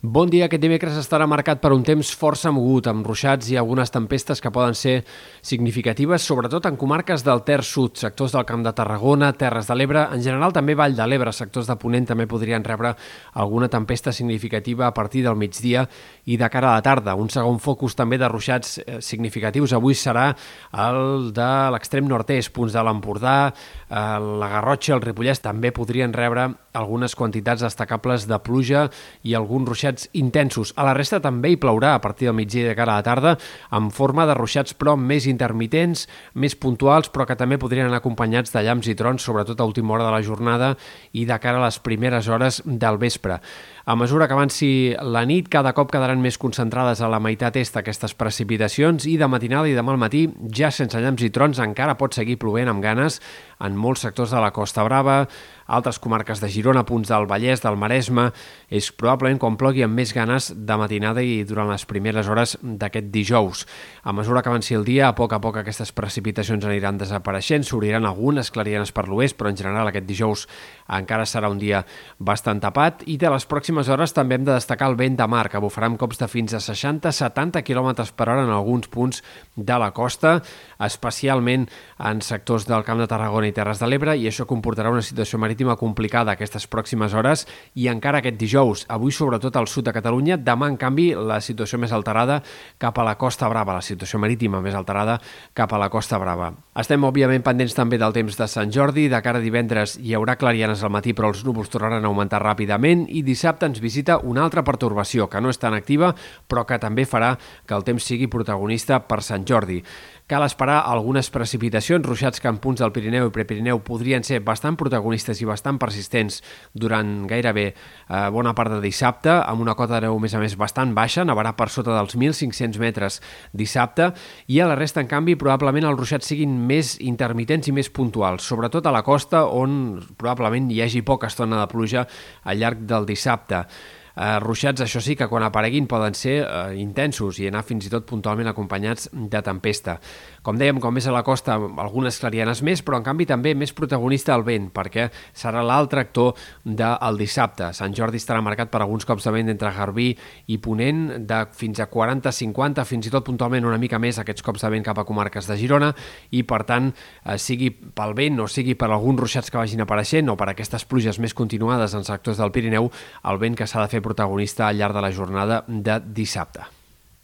Bon dia. Aquest dimecres estarà marcat per un temps força mogut, amb ruixats i algunes tempestes que poden ser significatives, sobretot en comarques del Ter Sud, sectors del Camp de Tarragona, Terres de l'Ebre, en general també Vall de l'Ebre, sectors de Ponent també podrien rebre alguna tempesta significativa a partir del migdia i de cara a la tarda. Un segon focus també de ruixats eh, significatius avui serà el de l'extrem nord-est, punts de l'Empordà, eh, la Garrotxa, el Ripollès també podrien rebre algunes quantitats destacables de pluja i algun ruixat ruixats intensos. A la resta també hi plourà a partir del migdia de cara a la tarda, en forma de ruixats però més intermitents, més puntuals, però que també podrien anar acompanyats de llamps i trons, sobretot a última hora de la jornada i de cara a les primeres hores del vespre. A mesura que avanci la nit, cada cop quedaran més concentrades a la meitat est aquestes precipitacions i de matinada i demà al matí, ja sense llamps i trons, encara pot seguir plovent amb ganes en molts sectors de la Costa Brava, altres comarques de Girona, punts del Vallès, del Maresme, és probablement quan plogui amb més ganes de matinada i durant les primeres hores d'aquest dijous. A mesura que avanci el dia, a poc a poc aquestes precipitacions aniran desapareixent, s'obriran algunes clarianes per l'oest, però en general aquest dijous encara serà un dia bastant tapat i de les pròximes hores també hem de destacar el vent de mar, que bufarà amb cops de fins a 60-70 km per hora en alguns punts de la costa, especialment en sectors del Camp de Tarragona i Terres de l'Ebre, i això comportarà una situació marítima marítima complicada aquestes pròximes hores i encara aquest dijous, avui sobretot al sud de Catalunya, demà en canvi la situació més alterada cap a la Costa Brava, la situació marítima més alterada cap a la Costa Brava. Estem òbviament pendents també del temps de Sant Jordi, de cara a divendres hi haurà clarianes al matí però els núvols tornaran a augmentar ràpidament i dissabte ens visita una altra pertorbació que no és tan activa però que també farà que el temps sigui protagonista per Sant Jordi. Cal esperar algunes precipitacions, ruixats que en punts del Pirineu i Prepirineu podrien ser bastant protagonistes i bastant persistents durant gairebé eh, bona part de dissabte, amb una cota de neu més a més bastant baixa, nevarà per sota dels 1.500 metres dissabte, i a la resta, en canvi, probablement els ruixats siguin més intermitents i més puntuals, sobretot a la costa, on probablement hi hagi poca estona de pluja al llarg del dissabte. Eh, ruixats, això sí, que quan apareguin poden ser eh, intensos i anar fins i tot puntualment acompanyats de tempesta. Com dèiem, com més a la costa, algunes clarianes més, però en canvi també més protagonista el vent, perquè serà l'altre actor del dissabte. Sant Jordi estarà marcat per alguns cops de vent entre Garbí i Ponent, de fins a 40, 50, fins i tot puntualment una mica més aquests cops de vent cap a comarques de Girona, i per tant, eh, sigui pel vent o sigui per alguns ruixats que vagin apareixent o per aquestes pluges més continuades en sectors del Pirineu, el vent que s'ha de fer protagonista al llarg de la jornada de dissabte.